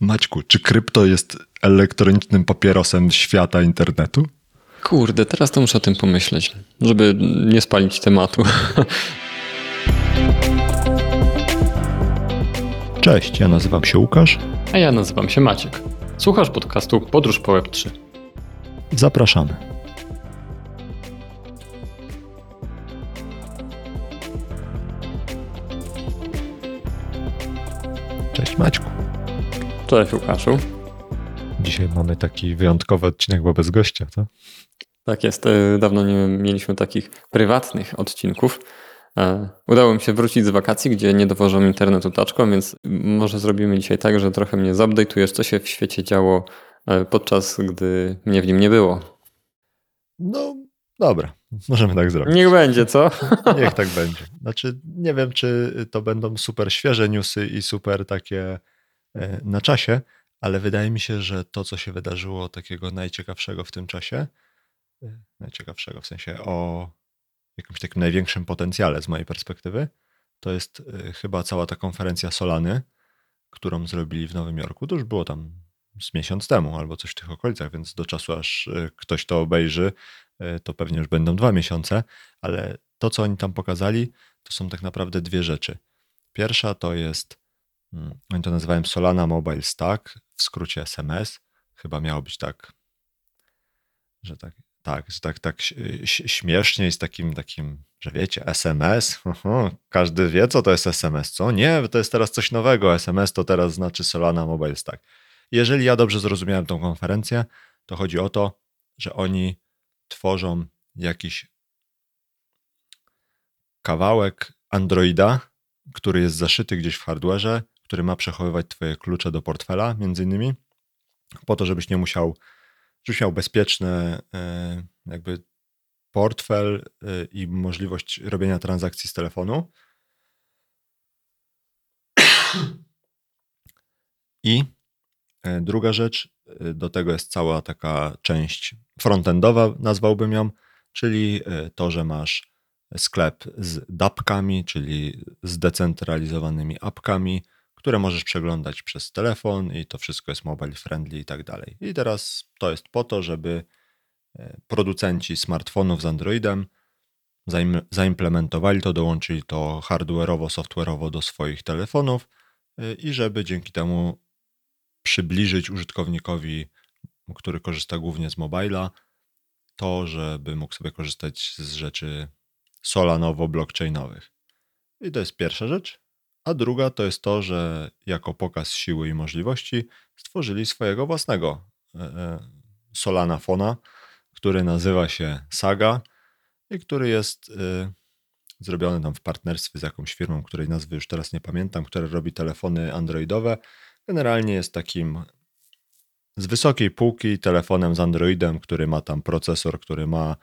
Maćku, czy krypto jest elektronicznym papierosem świata internetu? Kurde, teraz to muszę o tym pomyśleć, żeby nie spalić tematu. Cześć, ja nazywam się Łukasz. A ja nazywam się Maciek. Słuchasz podcastu Podróż po Web3. Zapraszamy. Cześć Maćku. Cześć Łukaszu. Dzisiaj mamy taki wyjątkowy odcinek, bo bez gościa, to? Tak jest, e, dawno nie mieliśmy takich prywatnych odcinków. E, udało mi się wrócić z wakacji, gdzie nie dowożą internetu taczką, więc może zrobimy dzisiaj tak, że trochę mnie zupdate'ujesz, co się w świecie działo e, podczas gdy mnie w nim nie było. No, dobra, możemy tak zrobić. Niech będzie, co? Niech tak będzie. Znaczy, nie wiem, czy to będą super świeże newsy i super takie na czasie, ale wydaje mi się, że to, co się wydarzyło takiego najciekawszego w tym czasie, e, najciekawszego w sensie o jakimś takim największym potencjale z mojej perspektywy, to jest e, chyba cała ta konferencja Solany, którą zrobili w Nowym Jorku. To już było tam z miesiąc temu albo coś w tych okolicach, więc do czasu aż ktoś to obejrzy, to pewnie już będą dwa miesiące, ale to, co oni tam pokazali, to są tak naprawdę dwie rzeczy. Pierwsza to jest, oni to nazywają Solana Mobile Stack, w skrócie SMS. Chyba miało być tak, że tak, tak, że tak, tak śmiesznie z takim, takim, że wiecie, SMS, każdy wie, co to jest SMS, co? Nie, to jest teraz coś nowego, SMS to teraz znaczy Solana Mobile Stack. Jeżeli ja dobrze zrozumiałem tą konferencję, to chodzi o to, że oni tworzą jakiś kawałek Androida, który jest zaszyty gdzieś w hardwareze, który ma przechowywać Twoje klucze do portfela, między innymi, po to, żebyś nie musiał, żebyś miał bezpieczny e, jakby portfel e, i możliwość robienia transakcji z telefonu. I e, druga rzecz, do tego jest cała taka część frontendowa, nazwałbym ją, czyli to, że masz sklep z dapkami, czyli zdecentralizowanymi apkami, które możesz przeglądać przez telefon i to wszystko jest mobile friendly i tak dalej. I teraz to jest po to, żeby e, producenci smartfonów z Androidem zaimplementowali to, dołączyli to hardware'owo, software'owo do swoich telefonów e, i żeby dzięki temu przybliżyć użytkownikowi, który korzysta głównie z mobila, to, żeby mógł sobie korzystać z rzeczy solanowo-blockchainowych. I to jest pierwsza rzecz. A druga to jest to, że jako pokaz siły i możliwości stworzyli swojego własnego e, e, Solana Fona, który nazywa się Saga i który jest e, zrobiony tam w partnerstwie z jakąś firmą, której nazwy już teraz nie pamiętam, która robi telefony androidowe. Generalnie jest takim z wysokiej półki telefonem z Androidem, który ma tam procesor, który ma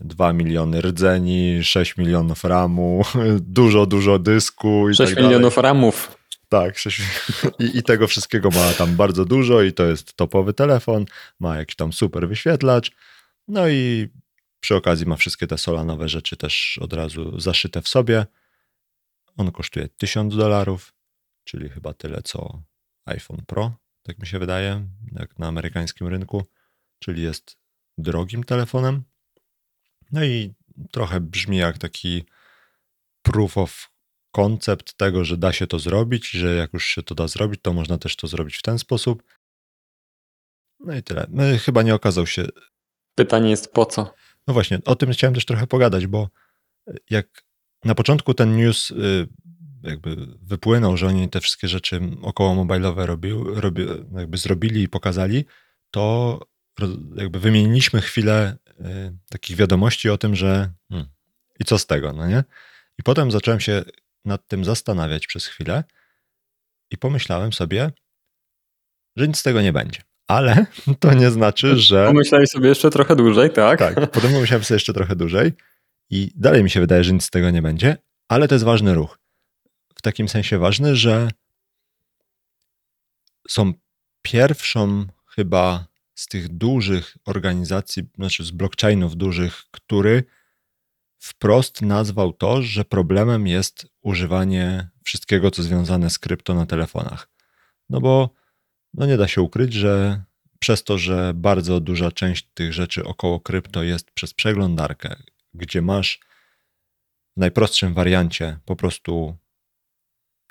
2 miliony rdzeni, 6 milionów ramu, dużo, dużo dysku. I 6 tak milionów dalej. ramów. Tak, 6, i, i tego wszystkiego ma tam bardzo dużo i to jest topowy telefon, ma jakiś tam super wyświetlacz, no i przy okazji ma wszystkie te solanowe rzeczy też od razu zaszyte w sobie. On kosztuje 1000 dolarów, czyli chyba tyle co iPhone Pro, tak mi się wydaje, jak na amerykańskim rynku, czyli jest drogim telefonem, no i trochę brzmi jak taki proof of concept tego, że da się to zrobić, że jak już się to da zrobić, to można też to zrobić w ten sposób. No i tyle. My chyba nie okazał się. Pytanie jest po co? No właśnie, o tym chciałem też trochę pogadać, bo jak na początku ten news y, jakby wypłynął, że oni te wszystkie rzeczy około mobilowe robił, robi, jakby zrobili i pokazali, to jakby wymieniliśmy chwilę y, takich wiadomości o tym, że hmm, i co z tego, no nie? I potem zacząłem się nad tym zastanawiać przez chwilę i pomyślałem sobie, że nic z tego nie będzie. Ale to nie znaczy, że. Pomyślałeś sobie jeszcze trochę dłużej, tak? Tak, potem pomyślałem sobie jeszcze trochę dłużej i dalej mi się wydaje, że nic z tego nie będzie, ale to jest ważny ruch. W takim sensie ważny, że są pierwszą chyba z tych dużych organizacji, znaczy z blockchainów dużych, który wprost nazwał to, że problemem jest używanie wszystkiego, co związane z krypto na telefonach. No bo no nie da się ukryć, że przez to, że bardzo duża część tych rzeczy około krypto jest przez przeglądarkę, gdzie masz w najprostszym wariancie po prostu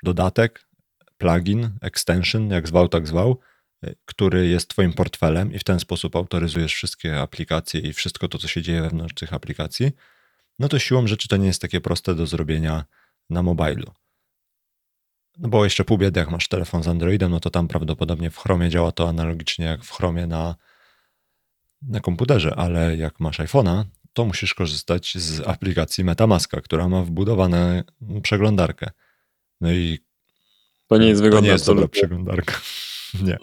dodatek, plugin, extension, jak zwał, tak zwał, który jest Twoim portfelem i w ten sposób autoryzujesz wszystkie aplikacje i wszystko to, co się dzieje wewnątrz tych aplikacji, no to siłą rzeczy to nie jest takie proste do zrobienia na mobilu. No bo jeszcze pół biedy, jak masz telefon z Androidem, no to tam prawdopodobnie w Chromie działa to analogicznie jak w Chromie na, na komputerze, ale jak masz iPhone'a, to musisz korzystać z aplikacji MetaMaska, która ma wbudowane przeglądarkę. No i to nie jest wygodne. To nie jest dobra przeglądarka. nie.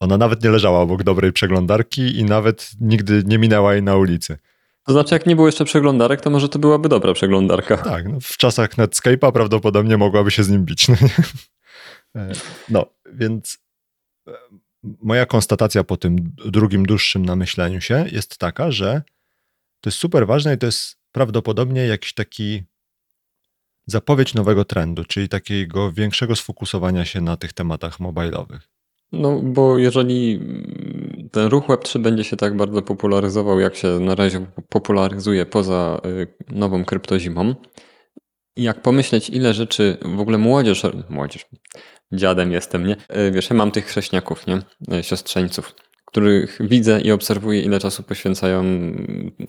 Ona nawet nie leżała obok dobrej przeglądarki i nawet nigdy nie minęła jej na ulicy. To znaczy, jak nie było jeszcze przeglądarek, to może to byłaby dobra przeglądarka. Tak, no w czasach Netscape'a prawdopodobnie mogłaby się z nim bić. No, no więc e, moja konstatacja po tym drugim, dłuższym namyśleniu się jest taka, że to jest super ważne i to jest prawdopodobnie jakiś taki zapowiedź nowego trendu, czyli takiego większego sfokusowania się na tych tematach mobilowych. No, bo jeżeli ten ruch Web3 będzie się tak bardzo popularyzował, jak się na razie popularyzuje poza y, nową kryptozimą, jak pomyśleć, ile rzeczy w ogóle młodzież, młodzież, dziadem jestem, nie? Y, wiesz, ja mam tych chrześniaków, nie? Y, siostrzeńców, których widzę i obserwuję, ile czasu poświęcają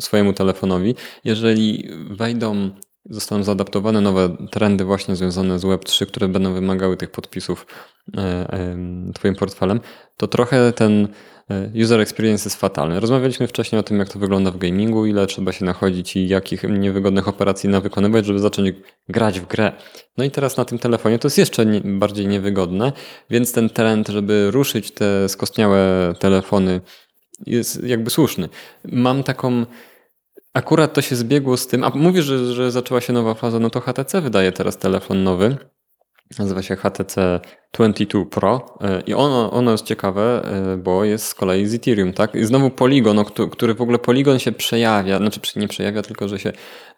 swojemu telefonowi. Jeżeli wejdą zostaną zaadaptowane nowe trendy właśnie związane z Web3, które będą wymagały tych podpisów e, Twoim portfelem, to trochę ten e, user experience jest fatalny. Rozmawialiśmy wcześniej o tym, jak to wygląda w gamingu, ile trzeba się nachodzić i jakich niewygodnych operacji wykonywać, żeby zacząć grać w grę. No i teraz na tym telefonie to jest jeszcze bardziej niewygodne, więc ten trend, żeby ruszyć te skostniałe telefony jest jakby słuszny. Mam taką Akurat to się zbiegło z tym, a mówisz, że, że zaczęła się nowa faza, no to HTC wydaje teraz telefon nowy. Nazywa się HTC 22 Pro e, i ono, ono jest ciekawe, e, bo jest z kolei z Ethereum, tak? I znowu Polygon, który w ogóle Polygon się przejawia, znaczy nie przejawia, tylko że się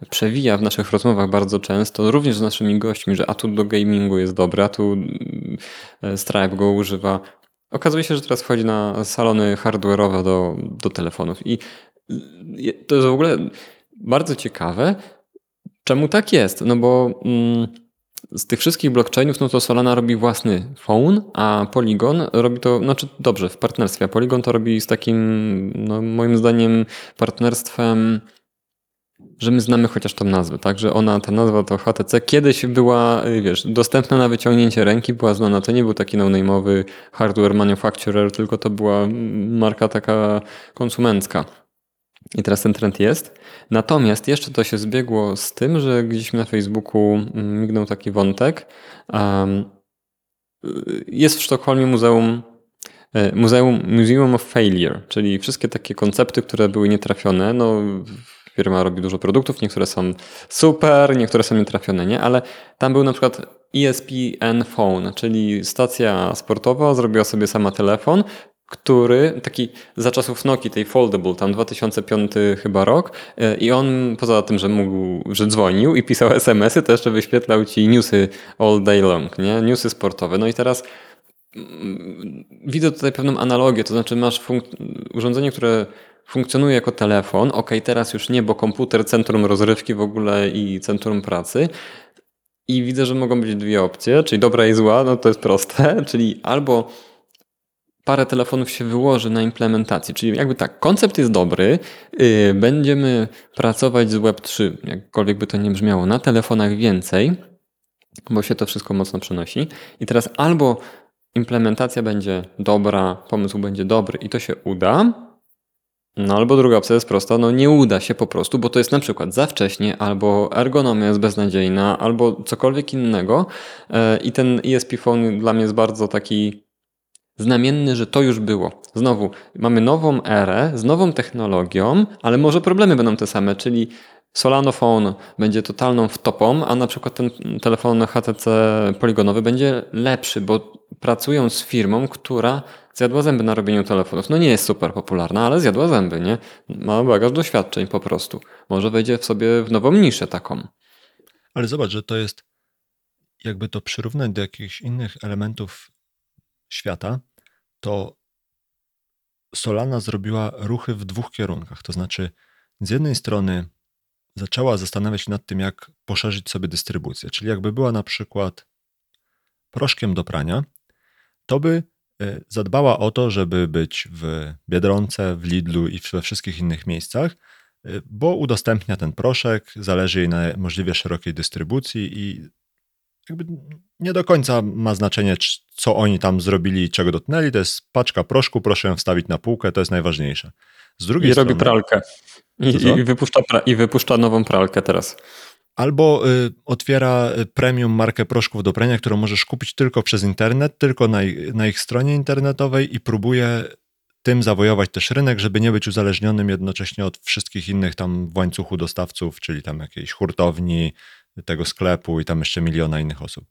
przewija w naszych rozmowach bardzo często, również z naszymi gośćmi, że a tu do gamingu jest dobry, a tu e, Stripe go używa. Okazuje się, że teraz wchodzi na salony hardware'owe do, do telefonów i to jest w ogóle bardzo ciekawe, czemu tak jest. No bo mm, z tych wszystkich blockchainów, no to Solana robi własny phone, a Polygon robi to, znaczy dobrze, w partnerstwie, a Polygon to robi z takim, no moim zdaniem, partnerstwem że my znamy chociaż tą nazwę, tak? Że ona, ta nazwa to HTC kiedyś była, wiesz, dostępna na wyciągnięcie ręki, była znana. To nie był taki no-name'owy hardware manufacturer, tylko to była marka taka konsumencka. I teraz ten trend jest. Natomiast jeszcze to się zbiegło z tym, że gdzieś na Facebooku mm, mignął taki wątek. Jest w Sztokholmie muzeum, e, muzeum Museum of Failure, czyli wszystkie takie koncepty, które były nietrafione. No, firma robi dużo produktów, niektóre są super, niektóre są nietrafione, nie? Ale tam był na przykład ESPN Phone, czyli stacja sportowa zrobiła sobie sama telefon, który taki za czasów Noki, tej foldable, tam 2005 chyba rok e, i on poza tym, że mógł, że dzwonił i pisał SMS-y, to jeszcze wyświetlał ci newsy all day long, nie? Newsy sportowe. No i teraz mm, widzę tutaj pewną analogię, to znaczy masz urządzenie, które funkcjonuje jako telefon, ok, teraz już nie, bo komputer, centrum rozrywki w ogóle i centrum pracy, i widzę, że mogą być dwie opcje, czyli dobra i zła, no to jest proste, czyli albo parę telefonów się wyłoży na implementacji. Czyli jakby tak, koncept jest dobry, yy, będziemy pracować z Web3, jakkolwiek by to nie brzmiało, na telefonach więcej, bo się to wszystko mocno przenosi. I teraz albo implementacja będzie dobra, pomysł będzie dobry i to się uda, no albo druga opcja jest prosta, no nie uda się po prostu, bo to jest na przykład za wcześnie, albo ergonomia jest beznadziejna, albo cokolwiek innego. Yy, I ten ESP Phone dla mnie jest bardzo taki znamienny, że to już było. Znowu, mamy nową erę z nową technologią, ale może problemy będą te same, czyli Solano Phone będzie totalną wtopą, a na przykład ten telefon HTC poligonowy będzie lepszy, bo pracują z firmą, która zjadła zęby na robieniu telefonów. No nie jest super popularna, ale zjadła zęby, nie? Ma bagaż doświadczeń po prostu. Może wejdzie w sobie w nową niszę taką. Ale zobacz, że to jest jakby to przyrównać do jakichś innych elementów świata, to Solana zrobiła ruchy w dwóch kierunkach. To znaczy, z jednej strony zaczęła zastanawiać się nad tym, jak poszerzyć sobie dystrybucję. Czyli jakby była na przykład proszkiem do prania, to by e, zadbała o to, żeby być w Biedronce, w Lidlu i we wszystkich innych miejscach, e, bo udostępnia ten proszek, zależy jej na możliwie szerokiej dystrybucji i jakby nie do końca ma znaczenie, co oni tam zrobili i czego dotknęli. To jest paczka proszku, proszę ją wstawić na półkę, to jest najważniejsze. Z drugiej I strony, robi pralkę. I, i, wypuszcza, I wypuszcza nową pralkę teraz. Albo y, otwiera y, premium markę proszków do prania, którą możesz kupić tylko przez internet, tylko na, na ich stronie internetowej i próbuje tym zawojować też rynek, żeby nie być uzależnionym jednocześnie od wszystkich innych tam w łańcuchu dostawców, czyli tam jakiejś hurtowni, tego sklepu i tam jeszcze miliona innych osób.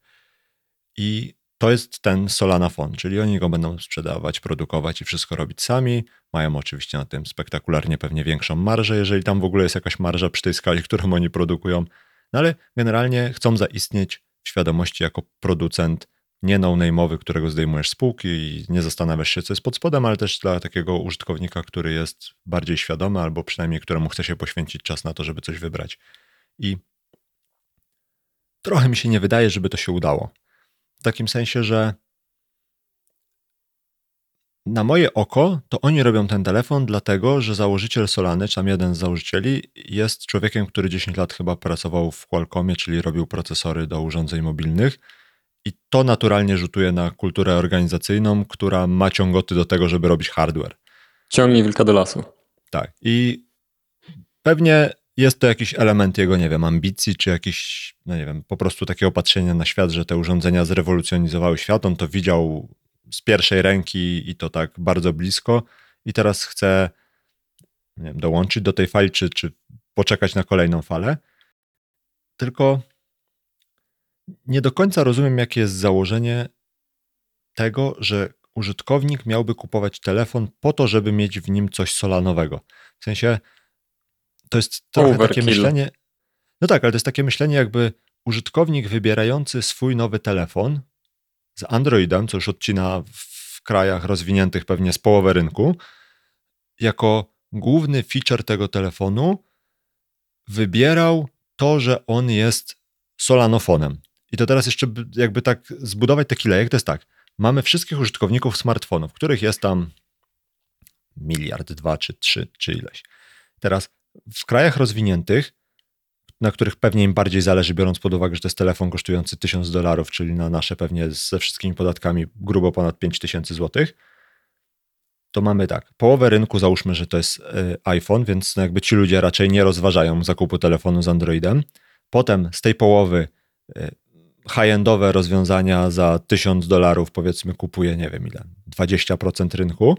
I to jest ten Solana Font, czyli oni go będą sprzedawać, produkować i wszystko robić sami. Mają oczywiście na tym spektakularnie pewnie większą marżę, jeżeli tam w ogóle jest jakaś marża przy tej skali, którą oni produkują. No ale generalnie chcą zaistnieć w świadomości jako producent nie no-name'owy, którego zdejmujesz z półki i nie zastanawiasz się, co jest pod spodem, ale też dla takiego użytkownika, który jest bardziej świadomy albo przynajmniej któremu chce się poświęcić czas na to, żeby coś wybrać. I trochę mi się nie wydaje, żeby to się udało. W takim sensie, że na moje oko, to oni robią ten telefon, dlatego że założyciel Solany, czy tam jeden z założycieli, jest człowiekiem, który 10 lat chyba pracował w Qualcommie, czyli robił procesory do urządzeń mobilnych. I to naturalnie rzutuje na kulturę organizacyjną, która ma ciągoty do tego, żeby robić hardware. Ciągnie wilka do lasu. Tak. I pewnie jest to jakiś element jego, nie wiem, ambicji, czy jakiś, no nie wiem, po prostu takiego patrzenia na świat, że te urządzenia zrewolucjonizowały świat. On to widział z pierwszej ręki i to tak bardzo blisko i teraz chce nie wiem, dołączyć do tej fali, czy, czy poczekać na kolejną falę. Tylko nie do końca rozumiem, jakie jest założenie tego, że użytkownik miałby kupować telefon po to, żeby mieć w nim coś solanowego. W sensie to jest trochę Overkill. takie myślenie. No tak, ale to jest takie myślenie, jakby użytkownik wybierający swój nowy telefon z Androidem, co już odcina w krajach rozwiniętych pewnie z połowy rynku, jako główny feature tego telefonu wybierał to, że on jest solanofonem. I to teraz jeszcze jakby tak zbudować taki lejek, to jest tak. Mamy wszystkich użytkowników smartfonów, których jest tam miliard, dwa, czy trzy, czy ileś. Teraz w krajach rozwiniętych, na których pewnie im bardziej zależy, biorąc pod uwagę, że to jest telefon kosztujący 1000 dolarów, czyli na nasze pewnie ze wszystkimi podatkami grubo ponad 5000 złotych, to mamy tak, połowę rynku załóżmy, że to jest e, iPhone, więc no jakby ci ludzie raczej nie rozważają zakupu telefonu z Androidem. Potem z tej połowy e, high-endowe rozwiązania za 1000 dolarów powiedzmy kupuje, nie wiem ile, 20% rynku.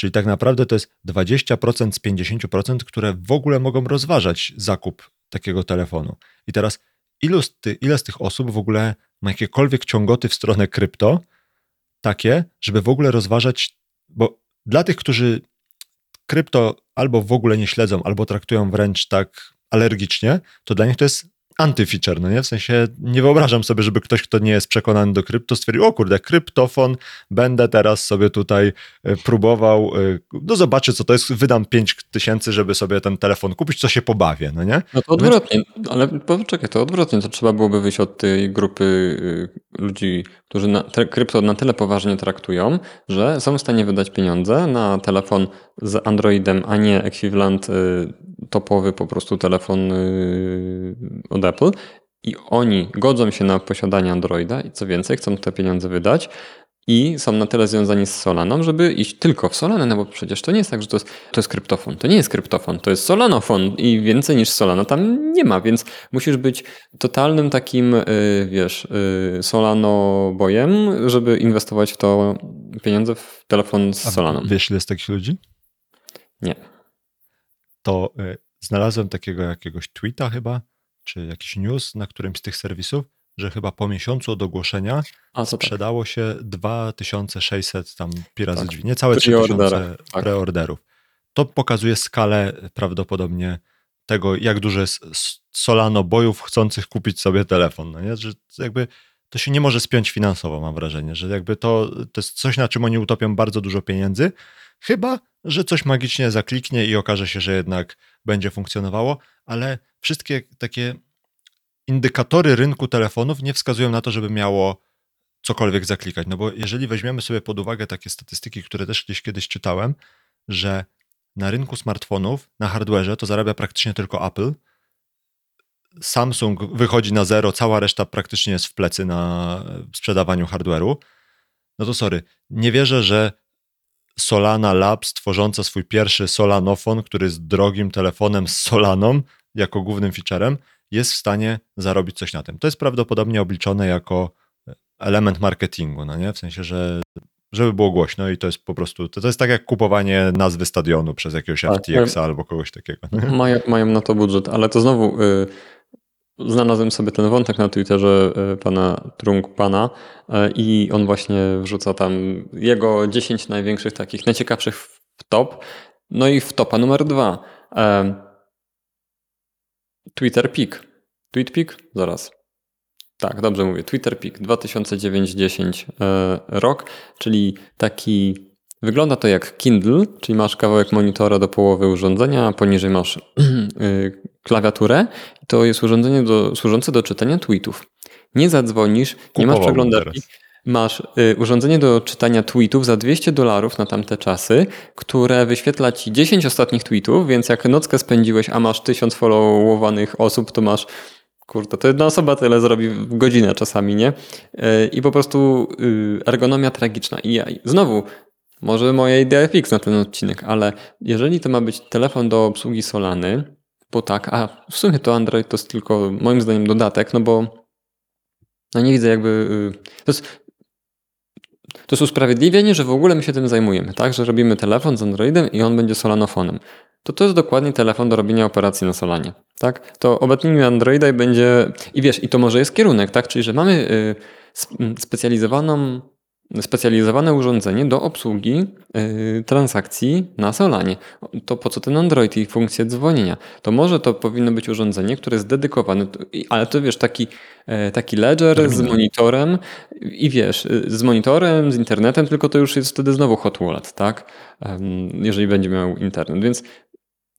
Czyli tak naprawdę to jest 20% z 50%, które w ogóle mogą rozważać zakup takiego telefonu. I teraz ilu z ty, ile z tych osób w ogóle ma jakiekolwiek ciągoty w stronę krypto, takie, żeby w ogóle rozważać, bo dla tych, którzy krypto albo w ogóle nie śledzą, albo traktują wręcz tak alergicznie, to dla nich to jest antyfeature, no nie? W sensie nie wyobrażam sobie, żeby ktoś, kto nie jest przekonany do krypto, stwierdził, o kurde, kryptofon, będę teraz sobie tutaj e, próbował, e, no zobaczę co to jest, wydam 5 tysięcy, żeby sobie ten telefon kupić, co się pobawię, no nie? No to odwrotnie, ale poczekaj, to odwrotnie, to trzeba byłoby wyjść od tej grupy y, ludzi, którzy na, krypto na tyle poważnie traktują, że są w stanie wydać pieniądze na telefon z Androidem, a nie ekwiwalent y, topowy po prostu telefon y, od Apple i oni godzą się na posiadanie Androida i co więcej, chcą te pieniądze wydać i są na tyle związani z Solaną, żeby iść tylko w Solanę, no bo przecież to nie jest tak, że to jest, to jest kryptofon. To nie jest kryptofon, to jest Solanofon i więcej niż Solana tam nie ma, więc musisz być totalnym takim, y, wiesz, y, Solano-bojem, żeby inwestować w to pieniądze w telefon z Solaną. A wiesz, ile jest takich ludzi? Nie. To y, znalazłem takiego jakiegoś tweeta chyba, czy jakiś news na którymś z tych serwisów, że chyba po miesiącu od ogłoszenia A, sprzedało tak. się 2600 tam pi razy tak. drzwi, niecałe 3000 tak. preorderów. To pokazuje skalę prawdopodobnie tego, jak dużo jest Solano bojów chcących kupić sobie telefon. No nie? Że jakby to się nie może spiąć finansowo, mam wrażenie, że jakby to, to jest coś, na czym oni utopią bardzo dużo pieniędzy, chyba, że coś magicznie zakliknie i okaże się, że jednak będzie funkcjonowało, ale wszystkie takie indykatory rynku telefonów nie wskazują na to, żeby miało cokolwiek zaklikać. No bo jeżeli weźmiemy sobie pod uwagę takie statystyki, które też gdzieś kiedyś czytałem, że na rynku smartfonów, na hardwareze to zarabia praktycznie tylko Apple. Samsung wychodzi na zero, cała reszta praktycznie jest w plecy na sprzedawaniu hardware'u. No to sorry, nie wierzę, że Solana Labs, tworząca swój pierwszy Solanofon, który jest drogim telefonem z Solaną jako głównym featurem, jest w stanie zarobić coś na tym. To jest prawdopodobnie obliczone jako element marketingu, no nie? W sensie, że żeby było głośno i to jest po prostu, to, to jest tak jak kupowanie nazwy stadionu przez jakiegoś Tak, FTX albo kogoś takiego. Mają, mają na to budżet, ale to znowu y, znalazłem sobie ten wątek na Twitterze y, pana Trunk Pana y, i on właśnie wrzuca tam jego 10 największych takich, najciekawszych w top. No i w topa numer dwa. em, Twitter Peak. Tweet Peak? Zaraz. Tak, dobrze mówię. Twitter Peak 2009-10 e, rok, czyli taki Wygląda to jak Kindle, czyli masz kawałek monitora do połowy urządzenia, a poniżej masz klawiaturę. I to jest urządzenie do, służące do czytania tweetów. Nie zadzwonisz, nie masz przeglądarki. Masz y, urządzenie do czytania tweetów za 200 dolarów na tamte czasy, które wyświetla ci 10 ostatnich tweetów, więc jak nockę spędziłeś, a masz 1000 followowanych osób, to masz Kurde, to jedna osoba tyle zrobi w godzinę czasami, nie? Yy, I po prostu yy, ergonomia tragiczna. I ja, znowu, może moja idea fix na ten odcinek, ale jeżeli to ma być telefon do obsługi Solany, bo tak, a w sumie to Android to jest tylko moim zdaniem dodatek, no bo no nie widzę jakby... yy, To jest, to jest usprawiedliwienie, że w ogóle my się tym zajmujemy, tak? Że robimy telefon z Androidem i on będzie Solanofonem. To to jest dokładnie telefon do robienia operacji na Solanie, tak? To obetnijmy Androida i będzie... I wiesz, i to może jest kierunek, tak? Czyli, że mamy y, sp- specjalizowaną specjalizowane urządzenie do obsługi y, transakcji na Solanie. To po co ten Android i funkcje dzwonienia? To może to powinno być urządzenie, które jest dedykowane, ale to wiesz, taki, e, taki ledger z Terminal. monitorem i wiesz, y, z monitorem, z internetem, tylko to już jest wtedy znowu hot wallet, tak? Jeżeli będzie miał internet. Więc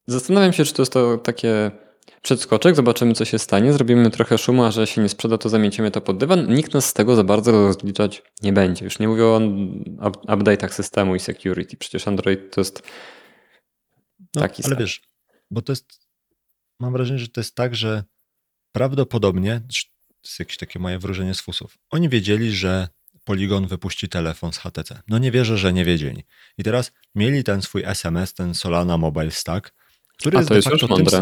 zastanawiam się, czy to jest to takie przedskoczek, zobaczymy co się stanie, zrobimy trochę szumu, a że się nie sprzeda, to zamiecimy to pod dywan. Nikt nas z tego za bardzo rozliczać nie będzie. Już nie mówię o up- update'ach systemu i security. Przecież Android to jest No, taki ale sam. wiesz, bo to jest, mam wrażenie, że to jest tak, że prawdopodobnie, to jest jakieś takie moje wróżenie z fusów, oni wiedzieli, że Polygon wypuści telefon z HTC. No nie wierzę, że nie wiedzieli. I teraz mieli ten swój SMS, ten Solana Mobile Stack, który A jest to de jest już facto tym mądre.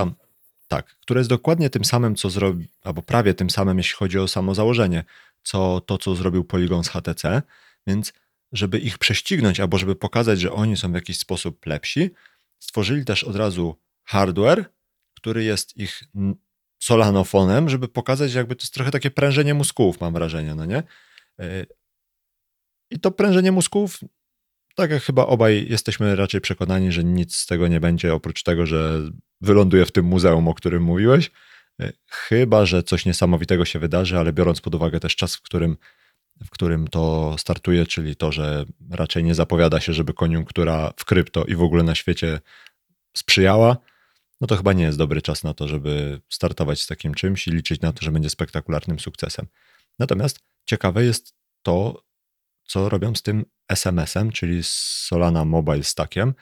Tak, które jest dokładnie tym samym, co zrobi, albo prawie tym samym, jeśli chodzi o samo założenie, co to, co zrobił Polygon z HTC, więc żeby ich prześcignąć, albo żeby pokazać, że oni są w jakiś sposób lepsi, stworzyli też od razu hardware, który jest ich solanofonem, żeby pokazać, jakby to jest trochę takie prężenie mózgów, mam wrażenie, no nie? Yy, I to prężenie mózgów, tak jak chyba obaj jesteśmy raczej przekonani, że nic z tego nie będzie, oprócz tego, że wyląduje w tym muzeum, o którym mówiłeś. Yy, Chyba, że coś niesamowitego się wydarzy, ale biorąc pod uwagę też czas, w którym, w którym to startuje, czyli to, że raczej nie zapowiada się, żeby koniunktura w krypto i w ogóle na świecie sprzyjała, no to chyba nie jest dobry czas na to, żeby startować z takim czymś i liczyć na to, że będzie spektakularnym sukcesem. Natomiast ciekawe jest to, co robią z tym SMS-em, czyli z Solana Mobile Stackiem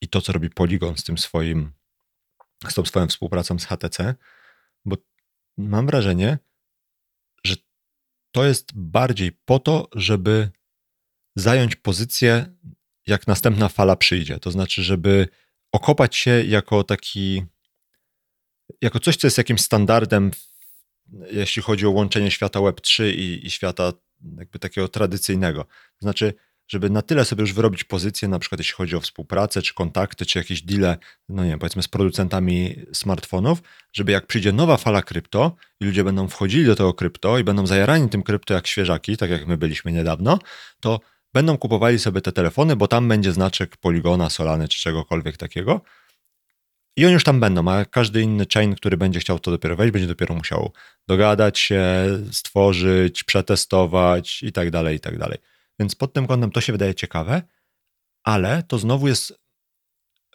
i to, co robi Polygon z tym swoim, z tą swoją współpracą z HTC, bo mam wrażenie, że to jest bardziej po to, żeby zająć pozycję, jak następna fala przyjdzie. To znaczy, żeby okopać się jako taki, jako coś, co jest jakimś standardem, jeśli chodzi o łączenie świata Web3 i, i świata jakby takiego tradycyjnego. To znaczy, żeby na tyle sobie już wyrobić pozycję, na przykład jeśli chodzi o współpracę, czy kontakty, czy jakieś deale, no nie wiem, powiedzmy z producentami smartfonów, żeby jak przyjdzie nowa fala krypto i ludzie będą wchodzili do tego krypto i będą zajarani tym krypto jak świeżaki, tak jak my byliśmy niedawno, to będą kupowali sobie te telefony, bo tam będzie znaczek Poligona, Solany czy czegokolwiek takiego. I oni już tam będą, a każdy inny chain, który będzie chciał to dopiero wejść, będzie dopiero musiał dogadać się, stworzyć, przetestować i tak dalej, i tak dalej. Więc pod tym kątem to się wydaje ciekawe, ale to znowu jest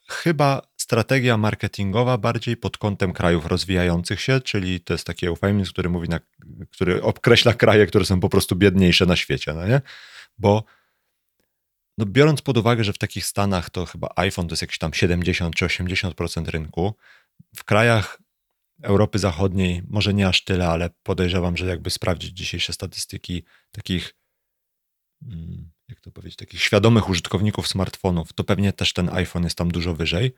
chyba strategia marketingowa bardziej pod kątem krajów rozwijających się, czyli to jest taki eufemizm, który mówi, na, który określa kraje, które są po prostu biedniejsze na świecie, no nie? Bo no biorąc pod uwagę, że w takich stanach to chyba iPhone to jest jakieś tam 70 czy 80% rynku, w krajach Europy Zachodniej może nie aż tyle, ale podejrzewam, że jakby sprawdzić dzisiejsze statystyki takich, jak to powiedzieć, takich świadomych użytkowników smartfonów, to pewnie też ten iPhone jest tam dużo wyżej.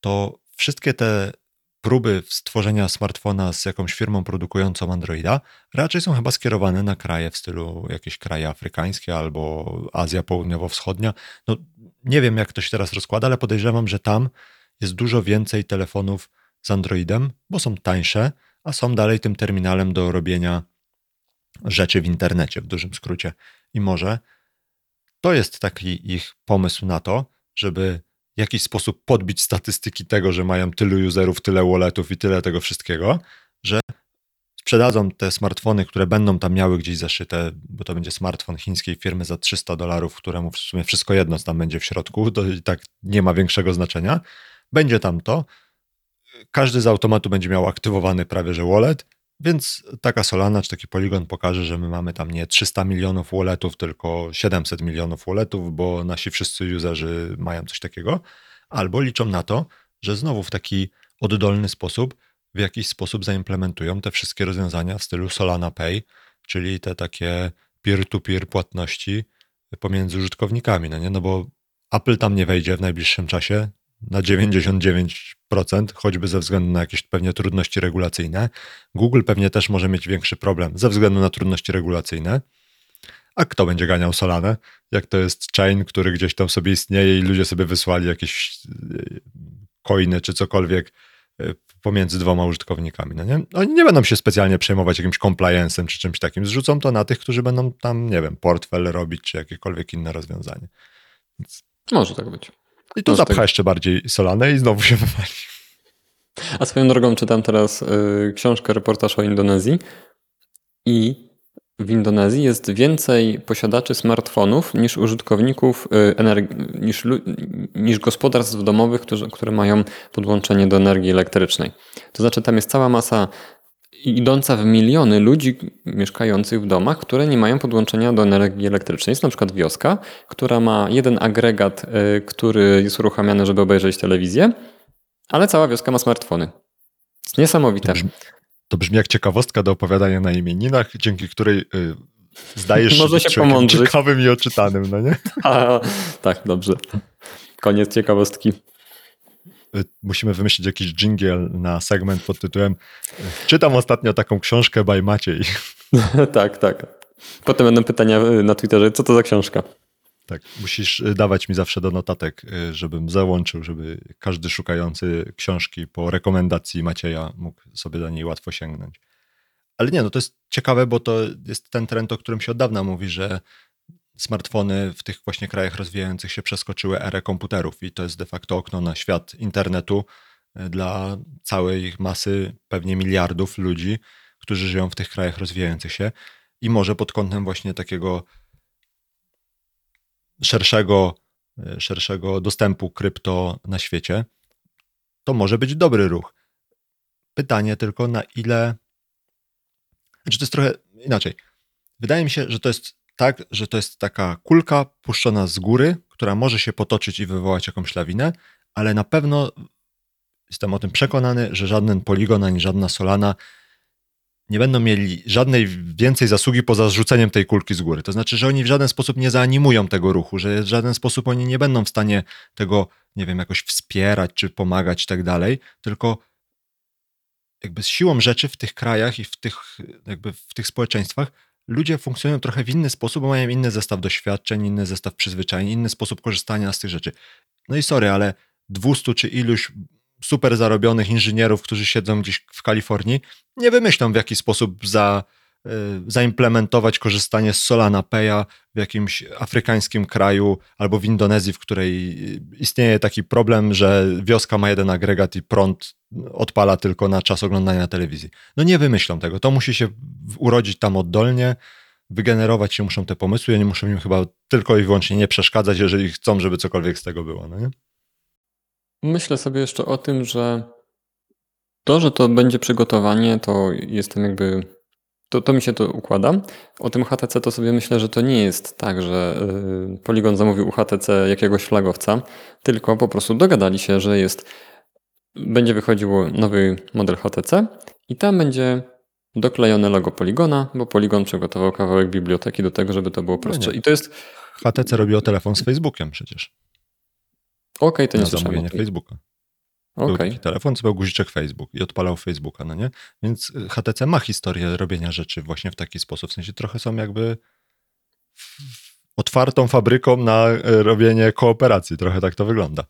To wszystkie te próby stworzenia smartfona z jakąś firmą produkującą Androida raczej są chyba skierowane na kraje w stylu jakieś kraje afrykańskie albo Azja Południowo-Wschodnia. No, nie wiem, jak to się teraz rozkłada, ale podejrzewam, że tam jest dużo więcej telefonów z Androidem, bo są tańsze, a są dalej tym terminalem do robienia rzeczy w internecie, w dużym skrócie. I może to jest taki ich pomysł na to, żeby w jakiś sposób podbić statystyki tego, że mają tylu userów, tyle walletów i tyle tego wszystkiego, że sprzedadzą te smartfony, które będą tam miały gdzieś zaszyte, bo to będzie smartfon chińskiej firmy za 300 dolarów, któremu w sumie wszystko jedno tam będzie w środku, to i tak nie ma większego znaczenia. Będzie tam to. Każdy z automatu będzie miał aktywowany prawie że wallet, więc taka Solana czy taki poligon pokaże, że my mamy tam nie 300 milionów walletów, tylko 700 milionów walletów, bo nasi wszyscy userzy mają coś takiego, albo liczą na to, że znowu w taki oddolny sposób w jakiś sposób zaimplementują te wszystkie rozwiązania w stylu Solana Pay, czyli te takie peer-to-peer płatności pomiędzy użytkownikami, no nie? No bo Apple tam nie wejdzie w najbliższym czasie na 99%, choćby ze względu na jakieś pewnie trudności regulacyjne. Google pewnie też może mieć większy problem ze względu na trudności regulacyjne. A kto będzie ganiał Solanę? Jak to jest chain, który gdzieś tam sobie istnieje i ludzie sobie wysłali jakieś coiny czy cokolwiek e, pomiędzy dwoma użytkownikami. No nie? Oni nie będą się specjalnie przejmować jakimś compliance'em czy czymś takim. Zrzucą to na tych, którzy będą tam, nie wiem, portfel robić czy jakiekolwiek inne rozwiązanie. Więc... Może tak być. I tu zapcha tak... jeszcze bardziej Solanę i znowu się wywali. A swoją drogą czytam teraz y, książkę, reportaż o Indonezji i w Indonezji jest więcej posiadaczy smartfonów niż użytkowników y, energii, niż, niż gospodarstw domowych, którzy, które mają podłączenie do energii elektrycznej. To znaczy tam jest cała masa idąca w miliony ludzi mieszkających w domach, które nie mają podłączenia do energii elektrycznej. Jest na przykład wioska, która ma jeden agregat, y, który jest uruchamiany, żeby obejrzeć telewizję, ale cała wioska ma smartfony. Jest niesamowite. To brzmi, to brzmi jak ciekawostka do opowiadania na imieninach, dzięki której y, zdajesz Może się pomądrzyć. ciekawym i oczytanym, no nie? A, tak, dobrze. Koniec ciekawostki. Musimy wymyślić jakiś jingle na segment pod tytułem y, Czytam ostatnio taką książkę by Maciej. tak, tak. Potem będą pytania y, na Twitterze, co to za książka? Tak, musisz dawać mi zawsze do notatek, żebym załączył, żeby każdy szukający książki po rekomendacji Macieja mógł sobie do niej łatwo sięgnąć. Ale nie, no to jest ciekawe, bo to jest ten trend, o którym się od dawna mówi, że smartfony w tych właśnie krajach rozwijających się przeskoczyły erę komputerów i to jest de facto okno na świat internetu e, dla całej masy, pewnie miliardów ludzi, którzy żyją w tych krajach rozwijających się i może pod kątem właśnie takiego szerszego, e, szerszego dostępu krypto na świecie, to może być dobry ruch. Pytanie tylko na ile. Znaczy, to jest trochę inaczej. Wydaje mi się, że to jest tak, że to jest taka kulka puszczona z góry, która może się potoczyć i wywołać jakąś lawinę, ale na pewno jestem o tym przekonany, że żaden poligon ani żadna solana nie będą mieli żadnej więcej zasługi poza zrzuceniem tej kulki z góry. To znaczy, że oni w żaden sposób nie zaanimują tego ruchu, że w żaden sposób oni nie będą w stanie tego, nie wiem, jakoś wspierać czy pomagać i tak dalej, tylko jakby z siłą rzeczy w tych krajach i w tych, jakby w tych społeczeństwach ludzie funkcjonują trochę w inny sposób, bo mają inny zestaw doświadczeń, inny zestaw przyzwyczajeń, inny sposób korzystania z tych rzeczy. No i sorry, ale 200 czy iluś super zarobionych inżynierów, którzy siedzą gdzieś w Kalifornii, nie wymyślą w jaki sposób za zaimplementować korzystanie z Solana Pay'a w jakimś afrykańskim kraju albo w Indonezji, w której istnieje taki problem, że wioska ma jeden agregat i prąd odpala tylko na czas oglądania telewizji. No nie wymyślą tego. To musi się urodzić tam oddolnie, wygenerować się muszą te pomysły. Oni muszą im chyba tylko i wyłącznie nie przeszkadzać, jeżeli chcą, żeby cokolwiek z tego było. No nie? Myślę sobie jeszcze o tym, że to, że to będzie przygotowanie, to jestem jakby. To, to mi się to układa. O tym HTC to sobie myślę, że to nie jest tak, że yy, Polygon zamówił u HTC jakiegoś flagowca, tylko po prostu dogadali się, że jest. Będzie wychodził nowy model HTC i tam będzie doklejone logo Poligona, bo Polygon przygotował kawałek biblioteki do tego, żeby to było prostsze. No I to jest. HTC robiło telefon z Facebookiem przecież. Okej, okay, to nie na słyszałem. zamówienie Facebooka. Był taki telefon, co był guziczek Facebook i odpalał Facebooka, no nie? Więc y, HTC ma historię robienia rzeczy właśnie w taki sposób. W sensie trochę są jakby otwartą fabryką na y, robienie kooperacji. Trochę tak to wygląda.